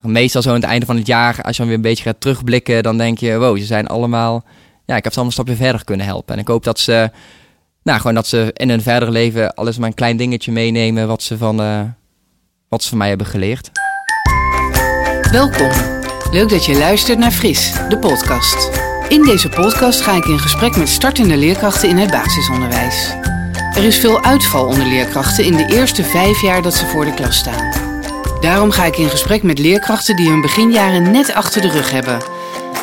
Meestal zo aan het einde van het jaar, als je dan weer een beetje gaat terugblikken, dan denk je, wow, ze zijn allemaal, ja, ik heb ze allemaal een stapje verder kunnen helpen. En ik hoop dat ze, nou, gewoon dat ze in hun verdere leven alles maar een klein dingetje meenemen wat ze van, uh, wat ze van mij hebben geleerd. Welkom. Leuk dat je luistert naar Fris, de podcast. In deze podcast ga ik in gesprek met startende leerkrachten in het basisonderwijs. Er is veel uitval onder leerkrachten in de eerste vijf jaar dat ze voor de klas staan. Daarom ga ik in gesprek met leerkrachten die hun beginjaren net achter de rug hebben.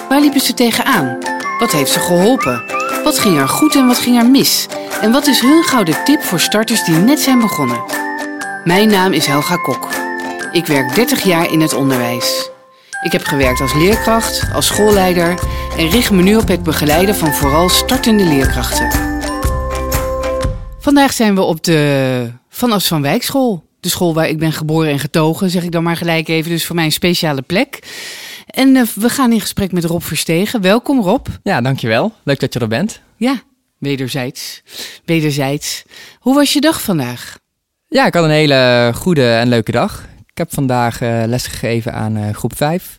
Waar liepen ze tegenaan? Wat heeft ze geholpen? Wat ging er goed en wat ging er mis? En wat is hun gouden tip voor starters die net zijn begonnen? Mijn naam is Helga Kok. Ik werk 30 jaar in het onderwijs. Ik heb gewerkt als leerkracht, als schoolleider en richt me nu op het begeleiden van vooral startende leerkrachten. Vandaag zijn we op de Van As van Wijkschool. De school waar ik ben geboren en getogen, zeg ik dan maar gelijk even. Dus voor mij een speciale plek. En uh, we gaan in gesprek met Rob Verstegen. Welkom Rob. Ja, dankjewel. Leuk dat je er bent. Ja, wederzijds. Wederzijds. Hoe was je dag vandaag? Ja, ik had een hele goede en leuke dag. Ik heb vandaag uh, les gegeven aan uh, groep 5.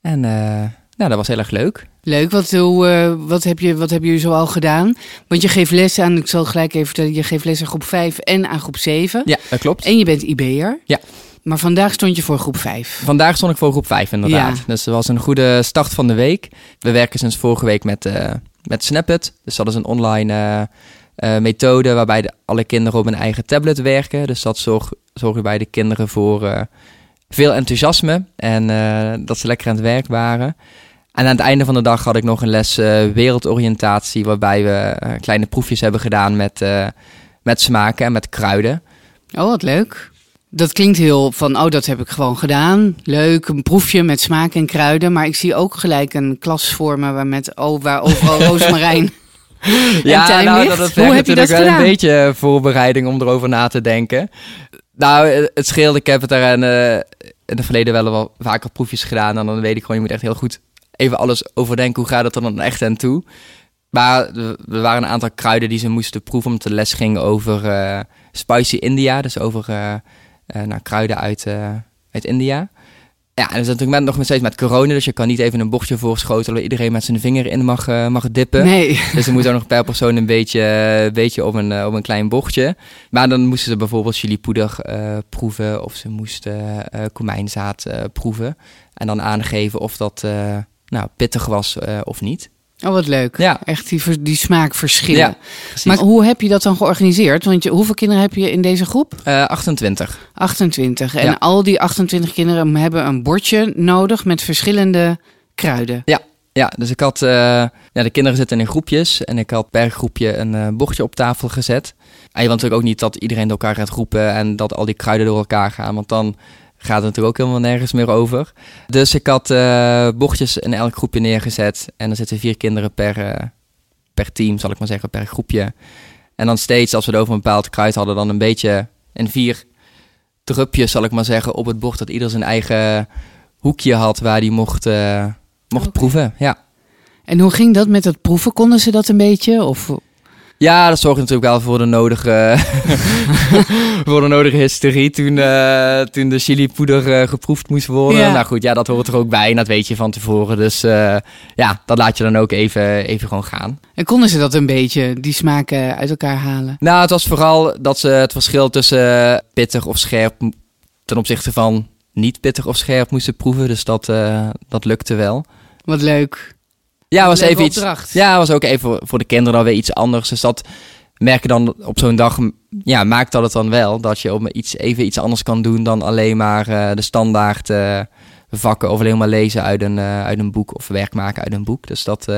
En nou, dat was heel erg leuk. Leuk, wat, hoe, uh, wat, heb je, wat heb je zo al gedaan? Want je geeft les aan, ik zal gelijk even vertellen, je geeft les aan groep 5 en aan groep 7. Ja, dat klopt. En je bent IB'er. Ja. Maar vandaag stond je voor groep 5. Vandaag stond ik voor groep 5, inderdaad. Ja. Dus het was een goede start van de week. We werken sinds vorige week met, uh, met Snapit. Dus dat is een online uh, methode waarbij de, alle kinderen op hun eigen tablet werken. Dus dat zorgt zorg bij de kinderen voor veel enthousiasme en dat ze lekker aan het werk waren. En aan het einde van de dag had ik nog een les uh, wereldoriëntatie, waarbij we uh, kleine proefjes hebben gedaan met, uh, met smaken en met kruiden. Oh, wat leuk. Dat klinkt heel van, oh, dat heb ik gewoon gedaan. Leuk, een proefje met smaken en kruiden. Maar ik zie ook gelijk een klas vormen waar met, oh, waar overal roosmarijn ja, nou, dat, dat Hoe heb je dat wel gedaan? een beetje voorbereiding om erover na te denken. Nou, het scheelde. Ik heb het er in, in het verleden wel, wel vaker proefjes gedaan. En dan weet ik gewoon, je moet echt heel goed even alles overdenken. Hoe gaat het er dan echt aan toe? Maar er waren een aantal kruiden die ze moesten proeven. Omdat de les ging over uh, spicy India. Dus over uh, uh, nou, kruiden uit, uit India. Ja, en is natuurlijk met, nog steeds met corona. Dus je kan niet even een bochtje voorschotelen waar iedereen met zijn vinger in mag, mag dippen. Nee. Dus er moet ook nog per persoon een beetje, beetje op, een, op een klein bochtje. Maar dan moesten ze bijvoorbeeld chilipoeder proeven. Of ze moesten komijnzaad proeven. En dan aangeven of dat nou, pittig was uh, of niet. Oh, wat leuk. Ja. Echt die, die smaakverschillen. Ja, maar hoe heb je dat dan georganiseerd? Want je, hoeveel kinderen heb je in deze groep? Uh, 28. 28. En ja. al die 28 kinderen hebben een bordje nodig met verschillende kruiden. Ja, ja, dus ik had, uh, ja, de kinderen zitten in groepjes en ik had per groepje een uh, bordje op tafel gezet. En je wilt natuurlijk ook niet dat iedereen door elkaar gaat roepen en dat al die kruiden door elkaar gaan, want dan gaat het natuurlijk ook helemaal nergens meer over. Dus ik had uh, bochtjes in elk groepje neergezet. En er zitten vier kinderen per, uh, per team, zal ik maar zeggen, per groepje. En dan steeds, als we het over een bepaald kruid hadden, dan een beetje in vier drupjes, zal ik maar zeggen, op het bord. Dat ieder zijn eigen hoekje had waar hij mocht, uh, mocht okay. proeven. Ja. En hoe ging dat met het proeven? Konden ze dat een beetje? Of... Ja, dat zorgde natuurlijk wel voor de nodige, voor de nodige hysterie toen, uh, toen de chilipoeder uh, geproefd moest worden. Ja. Nou goed, ja, dat hoort er ook bij en dat weet je van tevoren. Dus uh, ja, dat laat je dan ook even, even gewoon gaan. En konden ze dat een beetje, die smaken uit elkaar halen? Nou, het was vooral dat ze het verschil tussen pittig of scherp ten opzichte van niet pittig of scherp moesten proeven. Dus dat, dat lukte wel. Wat leuk. Ja, was even iets. Ja, was ook even voor de kinderen dan weer iets anders. Dus dat merken dan op zo'n dag. Ja, maakt dat het dan wel dat je op iets, even iets anders kan doen dan alleen maar uh, de standaard uh, vakken of alleen maar lezen uit een, uh, uit een boek of werk maken uit een boek. Dus dat,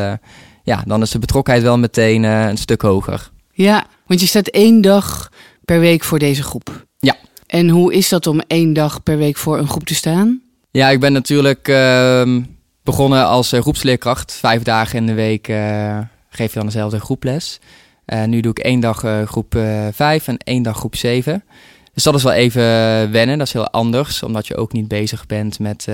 ja, dan is de betrokkenheid wel meteen een stuk hoger. Ja, want je staat één dag per week voor deze groep. Ja. En hoe is dat om één dag per week voor een groep te staan? Ja, ik ben natuurlijk ehm, begonnen als uh, groepsleerkracht. Vijf dagen in de week uh, geef je dan dezelfde groeples. Uh, nu doe ik één dag groep 5 en één dag groep 7. Dus dat is wel even wennen. Dat is heel anders, omdat je ook niet bezig bent met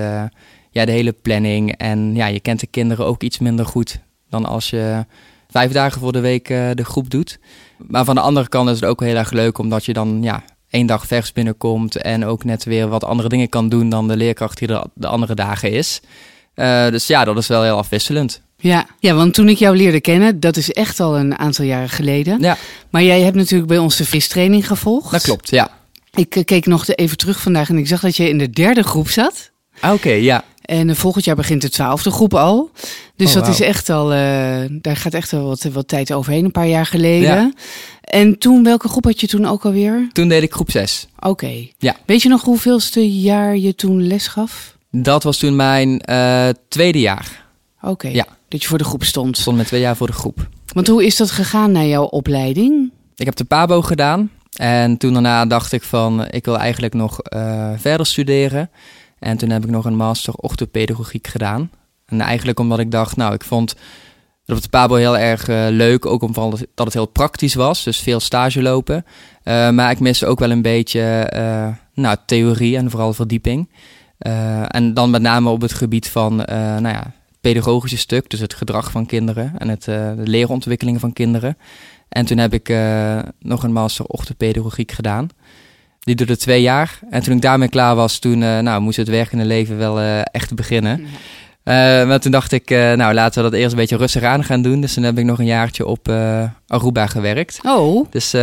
ja, de hele planning. En ja, je kent de kinderen ook iets minder goed dan als je vijf dagen voor de week de groep doet. Maar van de andere kant is het ook heel erg leuk, omdat je dan ja, één dag vers binnenkomt en ook net weer wat andere dingen kan doen dan de leerkracht die er de andere dagen is. Uh, dus ja, dat is wel heel afwisselend. Ja, ja, want toen ik jou leerde kennen, dat is echt al een aantal jaren geleden. Ja. Maar jij hebt natuurlijk bij ons de gevolgd. Dat klopt, ja. Ik uh, keek nog even terug vandaag en ik zag dat je in de derde groep zat. Ah, Oké, ja. En uh, volgend jaar begint de twaalfde groep al. Dus Oh, dat is echt al, uh, daar gaat echt wel wat, wat tijd overheen, een paar jaar geleden. Ja. En toen, welke groep had je toen ook alweer? Toen deed ik groep 6. Oké. Ja. Weet je nog hoeveelste jaar je toen les gaf? Dat was toen mijn eh, tweede jaar. Oké. Ja. Dat je voor de groep stond. Ik stond met twee jaar voor de groep. Want hoe is dat gegaan na jouw opleiding? Ik heb de PABO gedaan. En toen daarna dacht ik van, ik wil eigenlijk nog eh, verder studeren. En toen heb ik nog een master orthopedagogiek gedaan. En eigenlijk omdat ik dacht, nou, ik vond dat op de PABO heel erg eh, leuk. Ook omdat het, dat het heel praktisch was, dus veel stage lopen. Maar ik miste ook wel een beetje nou, theorie en vooral verdieping. Eh, en dan met name op het gebied van, eh, nou ja, het pedagogische stuk. Dus het gedrag van kinderen en het, eh, de leerontwikkelingen van kinderen. En toen heb ik nog een master orthopedagogiek gedaan. Die duurde twee jaar. En toen ik daarmee klaar was, toen nou, moest het werkende leven wel echt beginnen. Maar toen dacht ik, nou laten we dat eerst een beetje rustig aan gaan doen. Dus toen heb ik nog een jaartje op Aruba gewerkt. Oh, Dus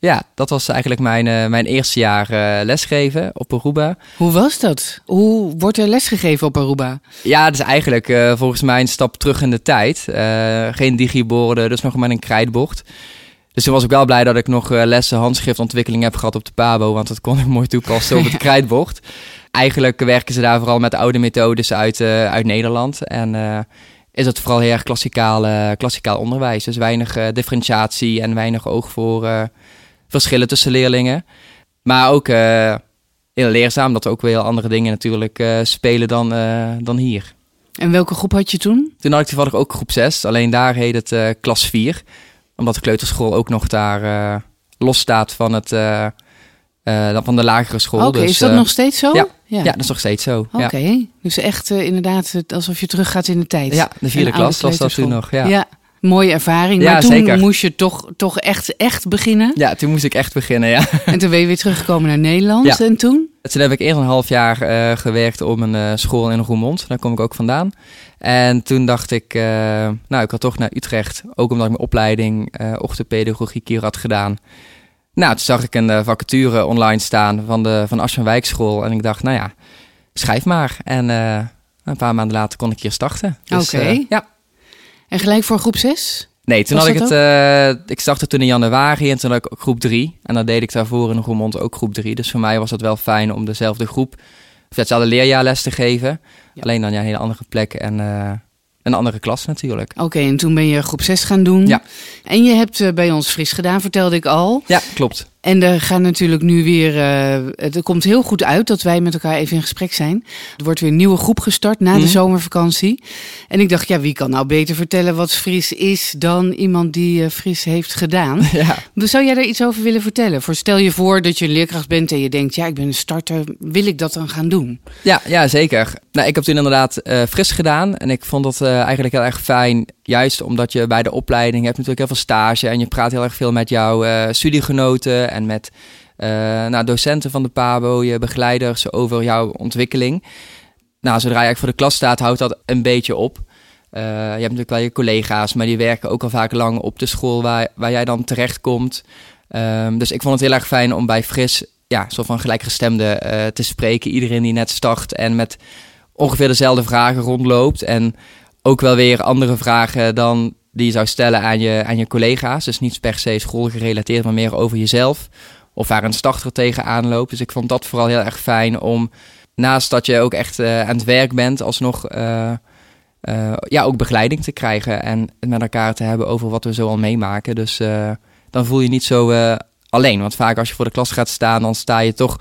ja, dat was eigenlijk mijn, eh, mijn eerste jaar eh, lesgeven op Aruba. hoe was dat? Hoe wordt er lesgegeven op Aruba? Ja, het is eigenlijk eh, volgens mij een stap terug in de tijd. Geen digiborden, dus nog maar een krijtbord. Dus toen was ik wel blij dat ik nog lessen handschriftontwikkeling heb gehad op de PABO, want dat kon ik mooi toepassen op het krijtbord. Eigenlijk werken ze daar vooral met oude methodes uit, uit Nederland. En is het vooral heel erg klassikaal, klassikaal onderwijs. Dus weinig differentiatie en weinig oog voor verschillen tussen leerlingen. Maar ook eh, heel leerzaam dat er ook weer heel andere dingen natuurlijk eh, spelen dan, eh, dan hier. En welke groep had je toen? Toen had ik toevallig ook groep 6, alleen daar heet het klas 4. Omdat de kleuterschool ook nog daar los staat van, het, van de lagere school. Oké, dus, is dat nog steeds zo? ja. Ja, Ja, dat is nog steeds zo. Oké, Ja. dus echt inderdaad alsof je teruggaat in de tijd. ja, de vierde klas was dat toen nog. Ja. Ja. Mooie ervaring. Ja, maar toen zeker. moest je toch, toch echt, echt beginnen. toen moest ik echt beginnen, ja. En toen ben je weer teruggekomen naar Nederland. Ja. En toen? Toen heb ik eerst een half jaar eh, gewerkt op een eh, school in Roermond. Daar kom ik ook vandaan. En toen dacht ik, eh, nou, ik had toch naar Utrecht. Ook omdat ik mijn opleiding orthopedagogiek hier had gedaan. Nou, toen zag ik een vacature online staan van de van Wijkschool. En ik dacht, nou ja, schrijf maar. En een paar maanden later kon ik hier starten. Dus, Oké. ja. En gelijk voor groep 6? Nee, toen Was had ik het. eh, ik startte toen in januari en toen had ik groep 3. En dan deed ik daarvoor in Roermond ook groep 3. Dus voor mij was het wel fijn om dezelfde groep, of hetzelfde leerjaar les te geven. Ja. Alleen dan ja, een hele andere plek en eh, een andere klas natuurlijk. Oké, en toen ben je groep 6 gaan doen. Ja. En je hebt eh, bij ons fris gedaan, vertelde ik al. Ja, klopt. En er gaan natuurlijk nu weer. eh, het komt heel goed uit dat wij met elkaar even in gesprek zijn. Er wordt weer een nieuwe groep gestart na de Mhm. zomervakantie. En ik dacht, ja, wie kan nou beter vertellen wat fris is dan iemand die eh, fris heeft gedaan? Ja. Zou jij daar iets over willen vertellen? Voor stel je voor dat je een leerkracht bent en je denkt, ja, ik ben een starter, wil ik dat dan gaan doen? Ja, ja, zeker. Nou, ik heb toen inderdaad eh, fris gedaan. En ik vond dat eigenlijk heel erg fijn. Juist omdat je bij de opleiding hebt natuurlijk heel veel stage. En je praat heel erg veel met jouw eh, studiegenoten en met eh, nou, docenten van de PABO, je begeleiders over jouw ontwikkeling. Nou, zodra je eigenlijk voor de klas staat, houdt dat een beetje op. Eh, je hebt natuurlijk wel je collega's, maar die werken ook al vaak lang op de school waar, waar jij dan terechtkomt. Ehm, dus ik vond het heel erg fijn om bij Fris ja, soort van gelijkgestemde te spreken. Iedereen die net start en met ongeveer dezelfde vragen rondloopt. En ook wel weer andere vragen dan die je zou stellen aan je, aan je collega's. Dus niet per se schoolgerelateerd, maar meer over jezelf. Of waar een starter tegenaan loopt. Dus ik vond dat vooral heel erg fijn om, naast dat je ook echt eh, aan het werk bent, alsnog eh, eh, ja, ook begeleiding te krijgen. En met elkaar te hebben over wat we zo al meemaken. Dus dan voel je niet zo alleen. Want vaak als je voor de klas gaat staan, dan sta je toch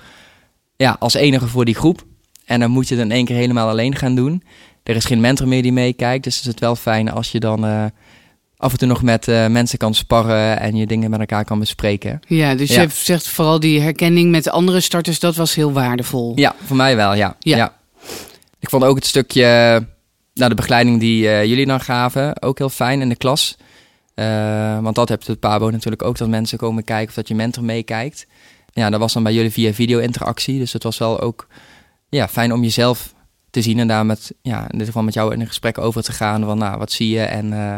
ja, als enige voor die groep. En dan moet je het in één keer helemaal alleen gaan doen. Er is geen mentor meer die meekijkt. Dus is het wel fijn als je dan eh, af en toe nog met eh, mensen kan sparren en je dingen met elkaar kan bespreken. Ja, dus Ja. je zegt vooral die herkenning met andere starters, dat was heel waardevol. Ja, voor mij wel, ja. Ja. Ik vond ook het stukje, nou, de begeleiding die eh, jullie dan gaven, ook heel fijn in de klas. Want dat hebt het Pabo natuurlijk ook, dat mensen komen kijken of dat je mentor meekijkt. ja, dat was dan bij jullie via video-interactie. Dus het was wel ook ja, fijn om jezelf te zien en daar met, ja, in dit geval met jou in een gesprek over te gaan. Van nou, wat zie je en uh,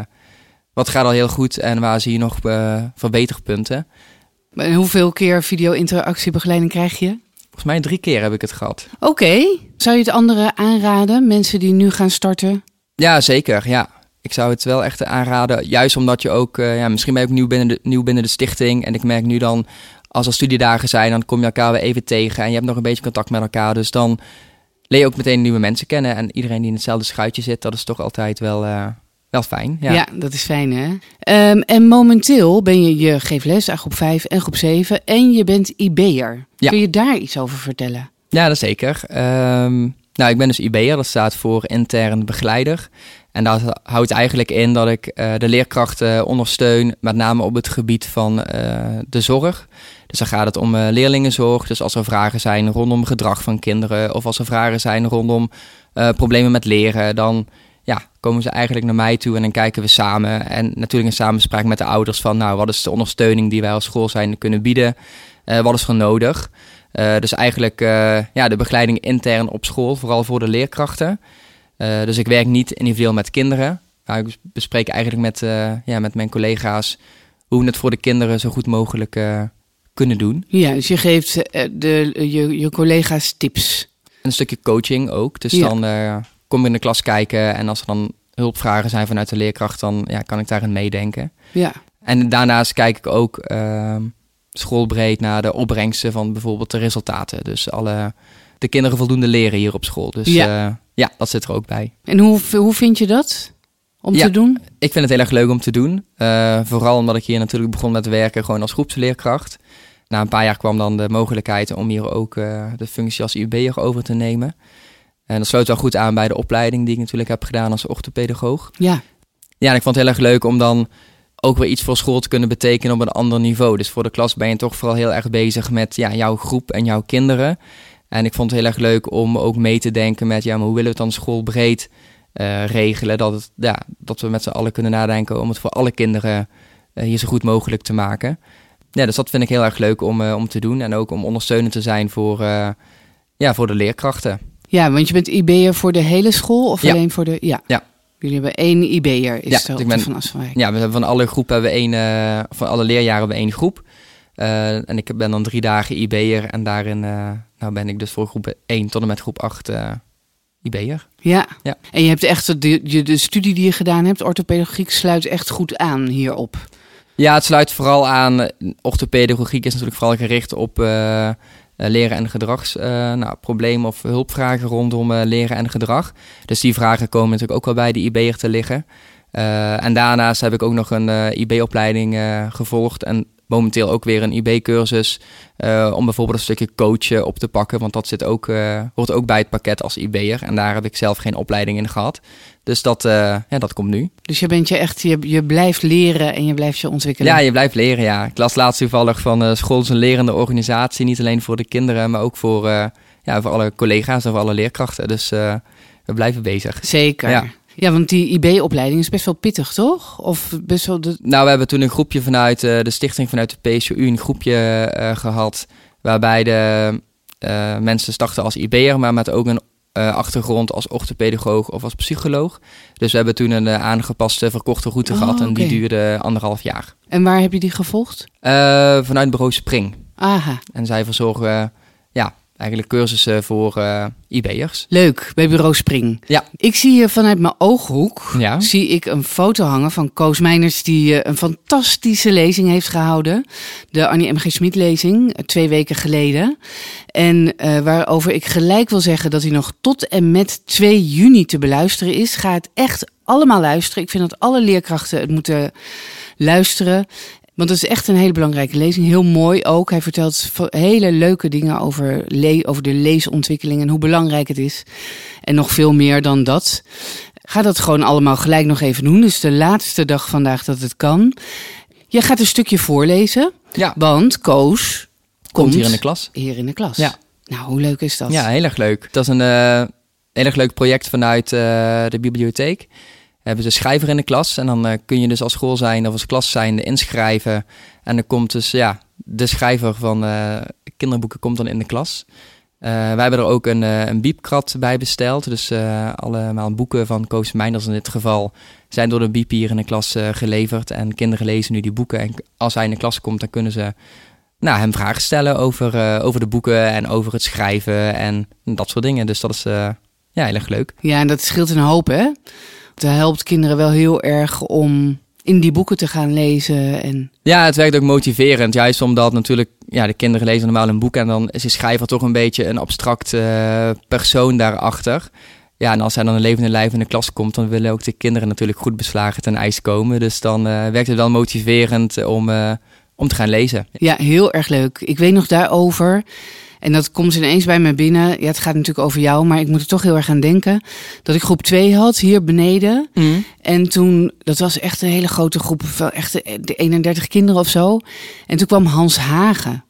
wat gaat al heel goed en waar zie je nog uh, verbeterpunten. En hoeveel keer video-interactiebegeleiding krijg je? Volgens mij drie keer heb ik het gehad. Oké. Zou je het anderen aanraden, mensen die nu gaan starten? Ja, zeker. Ja. Ik zou het wel echt aanraden. Juist omdat je ook, uh, ja, misschien ben ook nieuw binnen, de, nieuw binnen de stichting. En ik merk nu dan, als er studiedagen zijn, dan kom je elkaar weer even tegen. En je hebt nog een beetje contact met elkaar. Dus dan leer je ook meteen nieuwe mensen kennen. En iedereen die in hetzelfde schuitje zit, dat is toch altijd wel, uh, wel fijn. Ja. ja. dat is fijn hè. Um, en momenteel ben je, je geeft les aan groep 5 en groep 7 en je bent IB'er. Ja. Kun je daar iets over vertellen? Ja, dat zeker. Um, nou, ik ben dus IB'er, dat staat voor intern begeleider. En dat houdt eigenlijk in dat ik uh, de leerkrachten ondersteun, met name op het gebied van uh, de zorg. Dus dan gaat het om uh, leerlingenzorg. Dus als er vragen zijn rondom gedrag van kinderen, of als er vragen zijn rondom problemen met leren, dan ja, komen ze eigenlijk naar mij toe en dan kijken we samen. En natuurlijk in samenspraak met de ouders van, nou, wat is de ondersteuning die wij als school zijn kunnen bieden? wat is er nodig? dus eigenlijk ja, de begeleiding intern op school, vooral voor de leerkrachten. Uh, dus ik werk niet individueel met kinderen. Maar ik bespreek eigenlijk met, uh, ja, met mijn collega's hoe we het voor de kinderen zo goed mogelijk uh, kunnen doen. Ja, dus je geeft de, je, je collega's tips. Een stukje coaching ook. Dus ja. dan kom ik in de klas kijken en als er dan hulpvragen zijn vanuit de leerkracht, dan ja, kan ik daarin meedenken. Ja. En daarnaast kijk ik ook ehm, schoolbreed naar de opbrengsten van bijvoorbeeld de resultaten. Dus alle de kinderen voldoende leren hier op school. Dus ja, uh, ja dat zit er ook bij. En hoe, hoe vind je dat om ja, te doen? Ik vind het heel erg leuk om te doen. Uh, vooral omdat ik hier natuurlijk begon met werken gewoon als groepsleerkracht. Na een paar jaar kwam dan de mogelijkheid om hier ook uh, de functie als IB'er over te nemen. En dat sloot wel goed aan bij de opleiding die ik natuurlijk heb gedaan als orthopedagoog. Ja. Ja, en ik vond het heel erg leuk om dan ook weer iets voor school te kunnen betekenen op een ander niveau. Dus voor de klas ben je toch vooral heel erg bezig met ja, jouw groep en jouw kinderen. En ik vond het heel erg leuk om ook mee te denken met, ja, maar hoe willen we het dan schoolbreed uh, regelen? Dat, het, ja, dat we met z'n allen kunnen nadenken om het voor alle kinderen uh, hier zo goed mogelijk te maken. Ja, dus dat vind ik heel erg leuk om, uh, om te doen. En ook om ondersteunend te zijn voor, ja, voor de leerkrachten. Ja, want je bent IB'er voor de hele school of ja. alleen voor de... Ja. ja. Jullie hebben één IB'er, is ja, ik ben, van Assenwijk. Ja, we hebben van alle groepen hebben we één, van alle leerjaren hebben we één groep. Uh, en ik ben dan drie dagen IB'er en daarin uh, nou ben ik dus voor groep 1 tot en met groep 8 uh, IB'er. Ja. ja, en je hebt echt de, de studie die je gedaan hebt, orthopedagogiek, sluit echt goed aan hierop. Ja, het sluit vooral aan. Orthopedagogiek is natuurlijk vooral gericht op leren en gedragsproblemen nou, of hulpvragen rondom leren en gedrag. Dus die vragen komen natuurlijk ook wel bij de IB'er te liggen. en daarnaast heb ik ook nog een IB-opleiding gevolgd en momenteel ook weer een IB-cursus uh, om bijvoorbeeld een stukje coachen op te pakken. Want dat zit ook, uh, hoort ook bij het pakket als IB'er. En daar heb ik zelf geen opleiding in gehad. Dus dat, uh, ja, dat komt nu. Dus je bent je echt, je, je blijft leren en je blijft je ontwikkelen. Ja, je blijft leren, ja. Ik las laatst toevallig van school is een lerende organisatie. Niet alleen voor de kinderen, maar ook voor, ja, voor alle collega's en voor alle leerkrachten. Dus we blijven bezig. Zeker. Ja. Ja, want die IB-opleiding is best wel pittig, toch? Of best wel de... Nou, we hebben toen een groepje vanuit uh, de stichting, vanuit de PSU, een groepje uh, gehad. Waarbij de uh, mensen starten als IB'er, maar met ook een achtergrond als orthopedagoog of als psycholoog. Dus we hebben toen een aangepaste verkorte route Oh, gehad en die duurde anderhalf jaar. En waar heb je die gevolgd? vanuit bureau Spring. Aha, En zij verzorgen ja, eigenlijk cursussen voor eh IB'ers. leuk, bij bureau Spring. Ja. Ik zie hier vanuit mijn ooghoek Ja. zie ik een foto hangen van Koos Meiners... die eh, een fantastische lezing heeft gehouden. De Annie M.G. Schmid lezing, eh, twee weken geleden. En waarover ik gelijk wil zeggen dat hij nog tot en met 2 juni te beluisteren is. Ga het echt allemaal luisteren. Ik vind dat alle leerkrachten het moeten luisteren. Want het is echt een hele belangrijke lezing. Heel mooi ook. Hij vertelt hele leuke dingen over, le- over de leesontwikkeling en hoe belangrijk het is. En nog veel meer dan dat. Ga dat gewoon allemaal gelijk nog even doen. Dus de laatste dag vandaag dat het kan. Je gaat een stukje voorlezen. Ja, Want Koos komt, komt hier in de klas. hier in de klas. Ja. Nou, hoe leuk is dat? Ja, heel erg leuk. Dat is een eh, heel erg leuk project vanuit eh, de bibliotheek. Hebben ze schrijver in de klas. En dan kun je dus als school zijn of als klas zijn inschrijven. En dan komt dus ja, de schrijver van kinderboeken komt dan in de klas. wij hebben er ook een, een biepkrat bij besteld. Dus allemaal boeken van Koos Meinders in dit geval zijn door de biep hier in de klas geleverd. En kinderen lezen nu die boeken. En als hij in de klas komt, dan kunnen ze nou, hem vragen stellen over, over de boeken en over het schrijven en dat soort dingen. Dus dat is ja, heel erg leuk. Ja, en dat scheelt een hoop, hè? Het helpt kinderen wel heel erg om in die boeken te gaan lezen. En... Ja, het werkt ook motiverend. Juist omdat natuurlijk, ja, de kinderen lezen normaal een boek en dan is de schrijver toch een beetje een abstract uh, persoon daarachter. Ja, en als hij dan een levende lijf in de klas komt, dan willen ook de kinderen natuurlijk goed beslagen ten ijs komen. Dus dan werkt het wel motiverend om om te gaan lezen. Ja, heel erg leuk. Ik weet nog daarover. En dat komt ineens bij me binnen. Ja, het gaat natuurlijk over jou, maar ik moet er toch heel erg aan denken. Dat ik groep 2 had hier beneden. Mm. En toen, dat was echt een hele grote groep, echt de 31 kinderen of zo. En toen kwam Hans Hagen.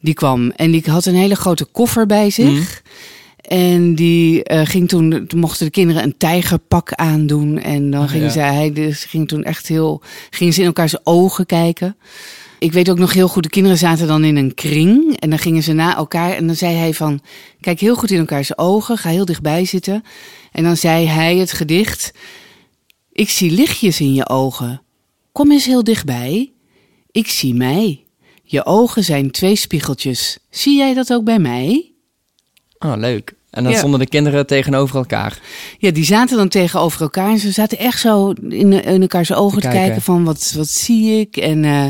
Die kwam en die had een hele grote koffer bij zich. Mm. En die uh, ging toen, toen mochten de kinderen een tijgerpak aandoen. En dan oh, ging ja. hij, dus ging toen echt heel, gingen ze in elkaar zijn ogen kijken ik weet ook nog heel goed, de kinderen zaten dan in een kring. En dan gingen ze na elkaar. En dan zei hij van, kijk heel goed in elkaar zijn ogen. Ga heel dichtbij zitten. En dan zei hij het gedicht. Ik zie lichtjes in je ogen. Kom eens heel dichtbij. Ik zie mij. Je ogen zijn twee spiegeltjes. Zie jij dat ook bij mij? Oh, leuk. En dan stonden de kinderen tegenover elkaar. Ja, die zaten dan tegenover elkaar. En ze zaten echt zo in, in elkaars ogen te kijken. van wat, wat zie ik. En, uh,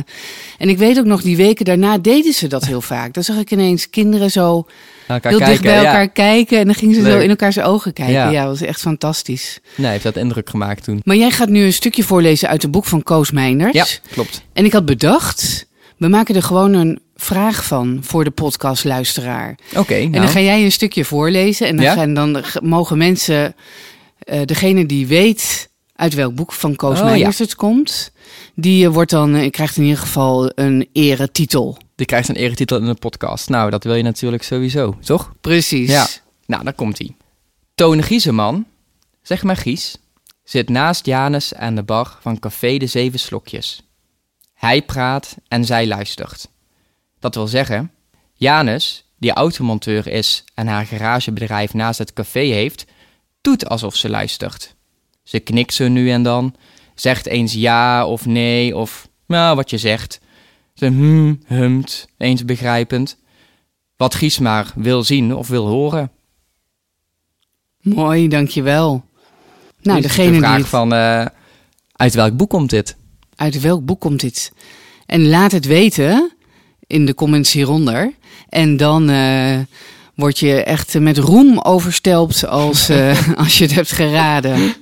en ik weet ook nog, die weken daarna deden ze dat heel vaak. Dan zag ik ineens kinderen zo heel kijken, dicht bij elkaar kijken. En dan gingen ze zo in elkaars ogen kijken. Ja. dat was echt fantastisch. Nee, heeft dat indruk gemaakt toen. Maar jij gaat nu een stukje voorlezen uit een boek van Koos Meinders. Ja, klopt. En ik had bedacht, we maken er gewoon een vraag van voor de podcastluisteraar. Oké. En dan nou. ga jij een stukje voorlezen en dan, gaan, dan mogen mensen, uh, degene die weet uit welk boek van Koos oh, Meijers het komt, die uh, wordt dan, uh, krijgt in ieder geval een eretitel. Die krijgt een eretitel in de podcast. Nou, dat wil je natuurlijk sowieso, toch? Precies. Ja. Nou, dan komt hij. Toon Gieseman, zeg maar Gies, zit naast Janus aan de bar van Café de Zeven Slokjes. Hij praat en zij luistert. Dat wil zeggen, Janus, die automonteur is en haar garagebedrijf naast het café heeft, doet alsof ze luistert. Ze knikt zo nu en dan, zegt eens ja of nee of nou wat je zegt. Ze hm, humt, eens begrijpend. Wat Gies maar wil zien of wil horen. Mooi, dankjewel. Nou, dus degene de vraag die van uh, uit welk boek komt dit? Uit welk boek komt dit? En laat het weten in de comments hieronder. En dan uh, word je echt met roem overstelpt als, uh, als je het hebt geraden.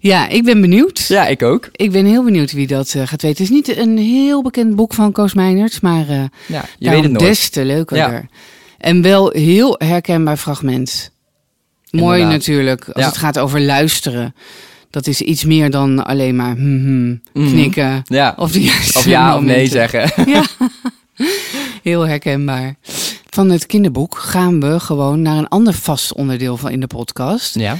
Ja, ik ben benieuwd. Ja, ik ook. Ik ben heel benieuwd wie dat uh, gaat weten. Het is niet een heel bekend boek van Koos Meinerts, maar uh, ja, je weet het nooit. des te leuker. Ja. En wel heel herkenbaar fragment. Mooi natuurlijk, als het gaat over luisteren. Dat is iets meer dan alleen maar hmm, mhm. knikken. Ja. Of, die of ja of nee zeggen. Ja. Heel herkenbaar. Van het kinderboek gaan we gewoon naar een ander vast onderdeel van in de podcast. Ja.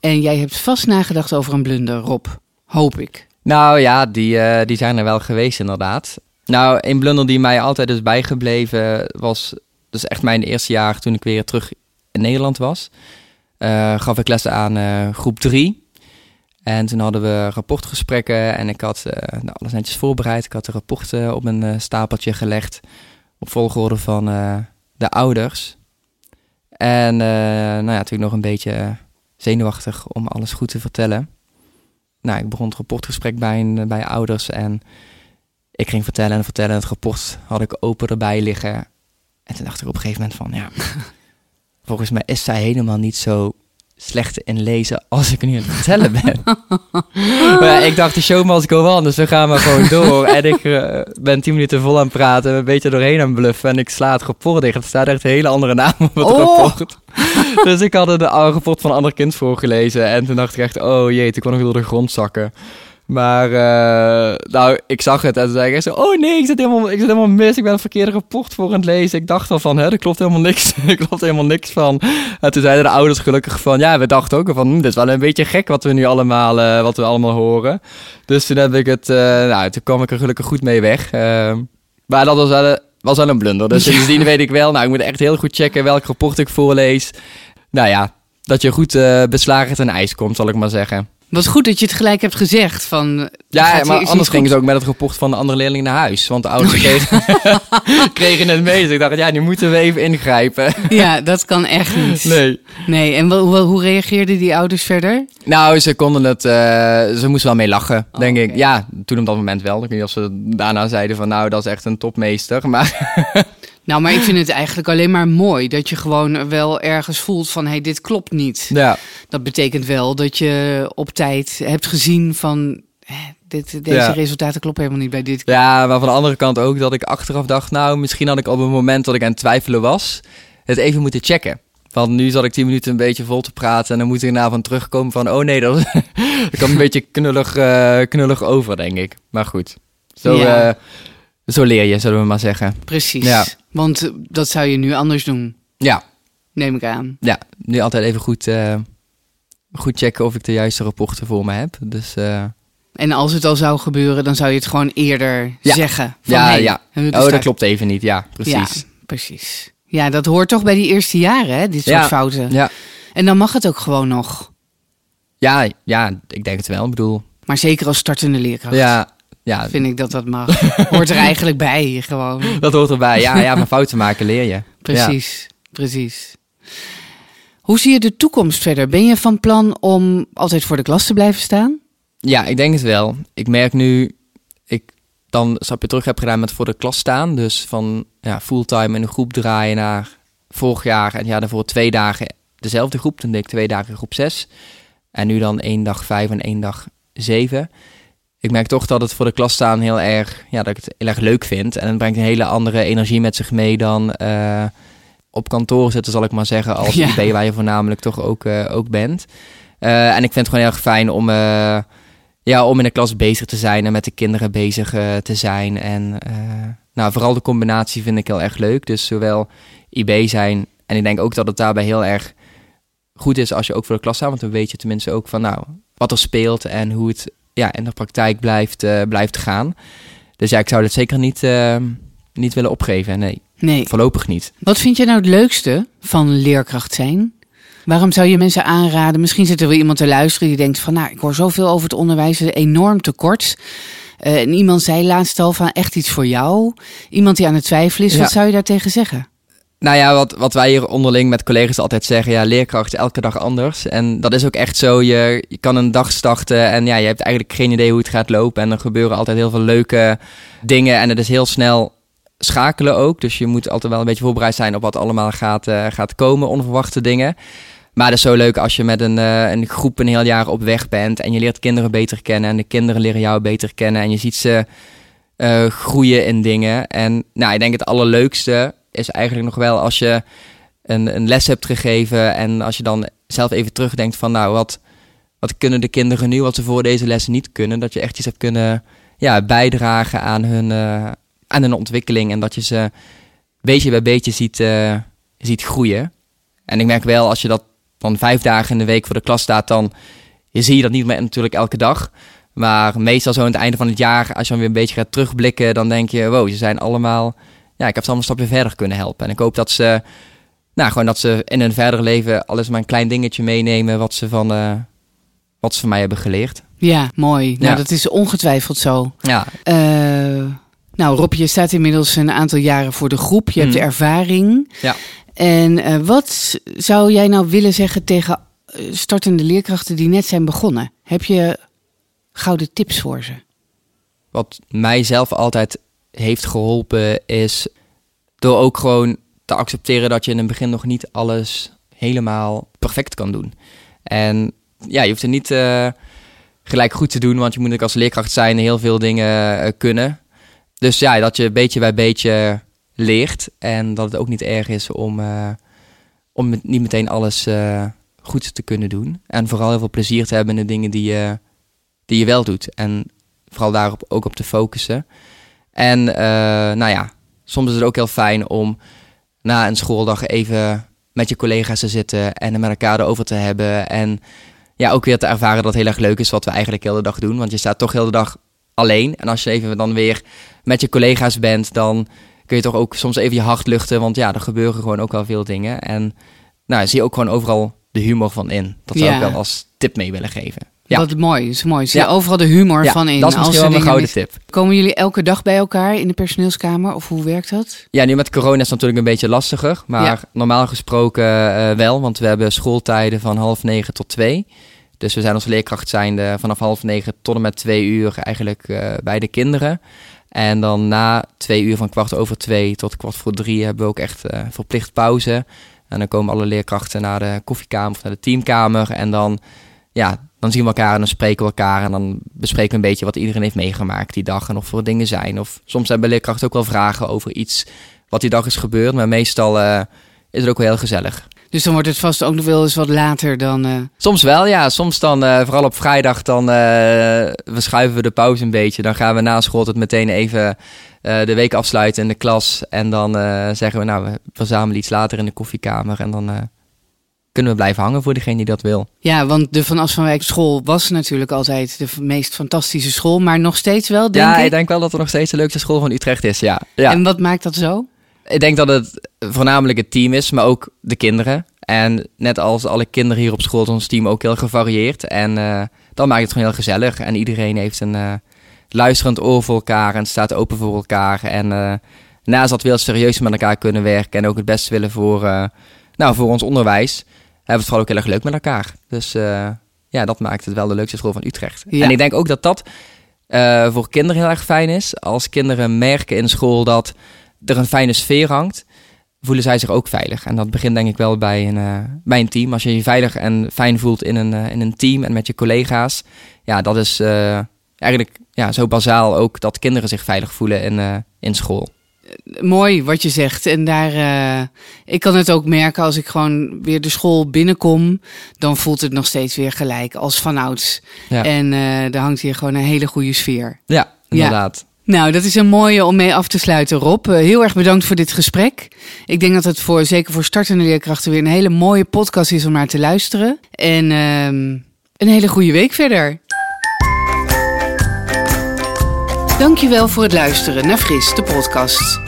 En jij hebt vast nagedacht over een blunder, Rob. Hoop ik. Nou ja, die, uh, die zijn er wel geweest inderdaad. Nou, een blunder die mij altijd is bijgebleven was... Dus echt mijn eerste jaar toen ik weer terug in Nederland was. Uh, gaf ik lessen aan uh, groep 3. En toen hadden we rapportgesprekken en ik had uh, nou, alles netjes voorbereid. Ik had de rapporten op een uh, stapeltje gelegd op volgorde van uh, de ouders. En nou ja, natuurlijk nog een beetje zenuwachtig om alles goed te vertellen. Nou, ik begon het rapportgesprek bij, bij ouders en ik ging vertellen en vertellen. Het rapport had ik open erbij liggen. En toen dacht ik op een gegeven moment van, ja, volgens mij is zij helemaal niet zo slecht in lezen als ik nu aan het vertellen ben. maar ik dacht, de show must go on, dus we gaan maar gewoon door. en ik uh, ben tien minuten vol aan het praten, een beetje doorheen aan bluffen. En ik sla het rapport dicht. Er staat echt een hele andere naam op het oh. rapport. dus ik had het rapport van een ander kind voorgelezen. En toen dacht ik echt, oh jee, toen kon ik door de grond zakken. Maar, uh, nou, ik zag het en toen zei ik zo, oh nee, ik zit, helemaal, ik zit helemaal mis. Ik ben het verkeerde rapport voor aan het lezen. Ik dacht al van, hè, er klopt helemaal niks. er klopt helemaal niks van. En toen zeiden de ouders gelukkig van, ja, we dachten ook van, hm, dit is wel een beetje gek wat we nu allemaal, uh, wat we allemaal horen. Dus toen heb ik het, uh, nou, toen kwam ik er gelukkig goed mee weg. maar dat was wel, was wel een blunder. Dus sindsdien weet ik wel, nou, ik moet echt heel goed checken welk rapport ik voorlees. Nou ja, dat je goed beslagen ten ijs komt, zal ik maar zeggen. Wat goed dat je het gelijk hebt gezegd. Van, ja, maar anders gingen ze ook met het rapport van de andere leerling naar huis. Want de ouders kregen, het mee. Dus ik dacht, ja, nu moeten we even ingrijpen. ja, dat kan echt niet. Nee. Nee, en hoe, hoe reageerden die ouders verder? Nou, ze konden het... Uh, ze moesten wel mee lachen, oh, denk ik. Ja, toen op dat moment wel. Ik weet niet of ze daarna zeiden van, nou, dat is echt een topmeester. Maar... Nou, maar ik vind het eigenlijk alleen maar mooi dat je gewoon wel ergens voelt van hé, hey, dit klopt niet. Ja. Dat betekent wel dat je op tijd hebt gezien van dit, deze resultaten kloppen helemaal niet bij dit. Ja, maar van de andere kant ook dat ik achteraf dacht, nou, misschien had ik op het moment dat ik aan het twijfelen was, het even moeten checken. Want nu zat ik tien minuten een beetje vol te praten en dan moet ik daarna van terugkomen van, oh nee, dat, dat kan een beetje knullig, uh, knullig over, denk ik. Maar goed, zo, ja. uh, zo leer je, zullen we maar zeggen. Precies. Ja. Want eh, dat zou je nu anders doen. Ja. Neem ik aan. Ja, nu altijd even goed, uh, goed checken of ik de juiste rapporten voor me heb. Dus, uh... En als het al zou gebeuren, dan zou je het gewoon eerder ja. zeggen. Van, ja, ja. Oh, dat klopt even niet. Ja, precies. Ja, precies. Ja, dat hoort toch bij die eerste jaren, hè? Dit soort ja. fouten. Ja. En dan mag het ook gewoon nog. Ja, ja, ik denk het wel. Ik bedoel... Maar zeker als startende leerkracht. Ja, ja. Vind ik dat dat mag. hoort er eigenlijk bij, gewoon. Dat hoort erbij. Ja, ja, maar fouten maken leer je. Precies, precies. Hoe zie je de toekomst verder? Ben je van plan om altijd voor de klas te blijven staan? Ja, ik denk het wel. Ik merk nu, ik dan stapje terug heb gedaan met voor de klas staan. Dus van ja, fulltime in een groep draaien naar vorig jaar en ja, daarvoor twee dagen dezelfde groep. Toen deed ik twee dagen groep 6. En nu dan één dag vijf en één dag zeven ik merk toch dat het voor de klas staan heel erg, ja, dat ik het heel erg leuk vind. En het brengt een hele andere energie met zich mee dan uh, op kantoor zitten, zal ik maar zeggen, als ja. IB waar je voornamelijk toch ook, uh, ook bent. Uh, en ik vind het gewoon heel erg fijn om, ja, om in de klas bezig te zijn en met de kinderen bezig te zijn. En nou, vooral de combinatie vind ik heel erg leuk. Dus zowel IB zijn en ik denk ook dat het daarbij heel erg goed is als je ook voor de klas staat. Want dan weet je tenminste ook van nou, wat er speelt en hoe het ja, in de praktijk blijft, uh, blijft gaan. Dus ja, ik zou dat zeker niet, uh, niet willen opgeven. Nee, nee, voorlopig niet. Wat vind je nou het leukste van leerkracht zijn? Waarom zou je mensen aanraden? Misschien zit er wel iemand te luisteren die denkt van... nou, ik hoor zoveel over het onderwijs, enorm tekort. Uh, en iemand zei laatst al van echt iets voor jou. Iemand die aan het twijfelen is, ja. wat zou je daartegen zeggen? Nou ja, wat, wat wij hier onderling met collega's altijd zeggen, ja, leerkracht elke dag anders. En dat is ook echt zo. Je, je kan een dag starten en ja, je hebt eigenlijk geen idee hoe het gaat lopen. En er gebeuren altijd heel veel leuke dingen en het is heel snel schakelen ook. Dus je moet altijd wel een beetje voorbereid zijn op wat allemaal gaat, uh, gaat komen, onverwachte dingen. Maar het is zo leuk als je met een, uh, een groep een heel jaar op weg bent en je leert kinderen beter kennen en de kinderen leren jou beter kennen en je ziet ze uh, groeien in dingen. En nou, ik denk het allerleukste is eigenlijk nog wel als je een, een les hebt gegeven en als je dan zelf even terugdenkt van nou, wat, wat kunnen de kinderen nu wat ze voor deze lessen niet kunnen, dat je echt iets hebt kunnen ja, bijdragen aan hun, uh, aan hun ontwikkeling en dat je ze beetje bij beetje ziet, uh, ziet groeien. En ik merk wel, als je dat dan vijf dagen in de week voor de klas staat, dan zie je dat niet meer natuurlijk elke dag. Maar meestal zo aan het einde van het jaar, als je dan weer een beetje gaat terugblikken, dan denk je, wow, ze zijn allemaal ja, ik heb ze allemaal een stapje verder kunnen helpen. En ik hoop dat ze, nou, gewoon dat ze in hun verdere leven alles maar een klein dingetje meenemen wat ze van, uh, wat ze van mij hebben geleerd. Ja, mooi. Nou, dat is ongetwijfeld zo. Ja. Uh, nou, Rob, je staat inmiddels een aantal jaren voor de groep. Je hebt de mm. ervaring. Ja. En uh, wat zou jij nou willen zeggen tegen startende leerkrachten die net zijn begonnen? Heb je gouden tips voor ze? Wat mij zelf altijd heeft geholpen is door ook gewoon te accepteren dat je in het begin nog niet alles helemaal perfect kan doen. En ja, je hoeft het niet uh, gelijk goed te doen, want je moet ook als leerkracht zijn heel veel dingen uh, kunnen. Dus ja, dat je beetje bij beetje leert en dat het ook niet erg is om, uh, om niet meteen alles goed te kunnen doen. En vooral heel veel plezier te hebben in de dingen die je, die je wel doet. En vooral daarop ook op te focussen. En eh, nou ja, soms is het ook heel fijn om na een schooldag even met je collega's te zitten en er met elkaar erover te hebben. En ja, ook weer te ervaren dat het heel erg leuk is wat we eigenlijk de hele dag doen. Want je staat toch heel de dag alleen. En als je even dan weer met je collega's bent, dan kun je toch ook soms even je hart luchten. Want ja, er gebeuren gewoon ook wel veel dingen. En nou, zie je ook gewoon overal de humor van in. Dat zou Ja. ik wel als tip mee willen geven. Ja. Wat mooi, dat is mooi. Zie je Ja. overal de humor Ja, van in. dat is misschien wel een mis- tip. Komen jullie elke dag bij elkaar in de personeelskamer? Of hoe werkt dat? Ja, nu met corona is het natuurlijk een beetje lastiger. Maar Ja. normaal gesproken eh, wel, want we hebben schooltijden van half negen tot twee. Dus we zijn als leerkracht zijnde vanaf half negen tot en met twee uur eigenlijk eh, bij de kinderen. En dan na twee uur van kwart over twee tot kwart voor drie hebben we ook echt eh, verplicht pauze. En dan komen alle leerkrachten naar de koffiekamer of naar de teamkamer. En dan, ja, dan zien we elkaar en dan spreken we elkaar. En dan bespreken we een beetje wat iedereen heeft meegemaakt die dag. En of er dingen zijn. Of soms hebben leerkrachten ook wel vragen over iets wat die dag is gebeurd. Maar meestal eh, is het ook wel heel gezellig. Dus dan wordt het vast ook nog wel eens wat later dan... eh, Soms wel, ja. Soms dan, eh, vooral op vrijdag, dan verschuiven we de pauze een beetje. Dan gaan we na school het meteen even de week afsluiten in de klas. En dan zeggen we, nou, we verzamelen iets later in de koffiekamer. En dan kunnen we blijven hangen voor degene die dat wil. Ja, want de Van As van Wijk school was natuurlijk altijd de meest fantastische school. Maar nog steeds wel, denk ja, ik. ik denk wel dat het nog steeds de leukste school van Utrecht is, ja. ja. En wat maakt dat zo? Ik denk dat het voornamelijk het team is, maar ook de kinderen. En net als alle kinderen hier op school is ons team ook heel gevarieerd. En eh dat maakt het gewoon heel gezellig. En iedereen heeft een eh, luisterend oor voor elkaar en staat open voor elkaar. En eh naast dat we heel serieus met elkaar kunnen werken en ook het beste willen voor, nou, voor ons onderwijs, hebben we het vooral ook heel erg leuk met elkaar. Dus eh, ja, dat maakt het wel de leukste school van Utrecht. Ja. En ik denk ook dat dat eh, voor kinderen heel erg fijn is. Als kinderen merken in school dat er een fijne sfeer hangt, voelen zij zich ook veilig. En dat begint denk ik wel bij een, eh, bij een team. Als je je veilig en fijn voelt in een, in een team en met je collega's. Ja, dat is eigenlijk ja, zo bazaal ook dat kinderen zich veilig voelen in, in school. Mooi wat je zegt. En daar, eh, ik kan het ook merken als ik gewoon weer de school binnenkom. Dan voelt het nog steeds weer gelijk als vanouds. Ja, En eh er hangt hier gewoon een hele goede sfeer. ja inderdaad. Nou, dat is een mooie om mee af te sluiten, Rob. Eh, heel erg bedankt voor dit gesprek. Ik denk dat het voor, zeker voor startende leerkrachten weer een hele mooie podcast is om naar te luisteren. En ehm, een hele goede week verder. Dankjewel voor het luisteren naar Fris, de podcast.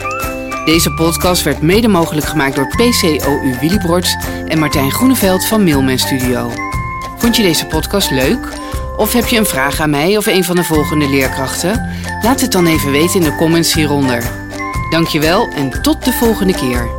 Deze podcast werd mede mogelijk gemaakt door PCOU Willybrods en Martijn Groeneveld van Mailman Studio. Vond je deze podcast leuk? Of heb je een vraag aan mij of een van de volgende leerkrachten? Laat het dan even weten in de comments hieronder. Dankjewel en tot de volgende keer.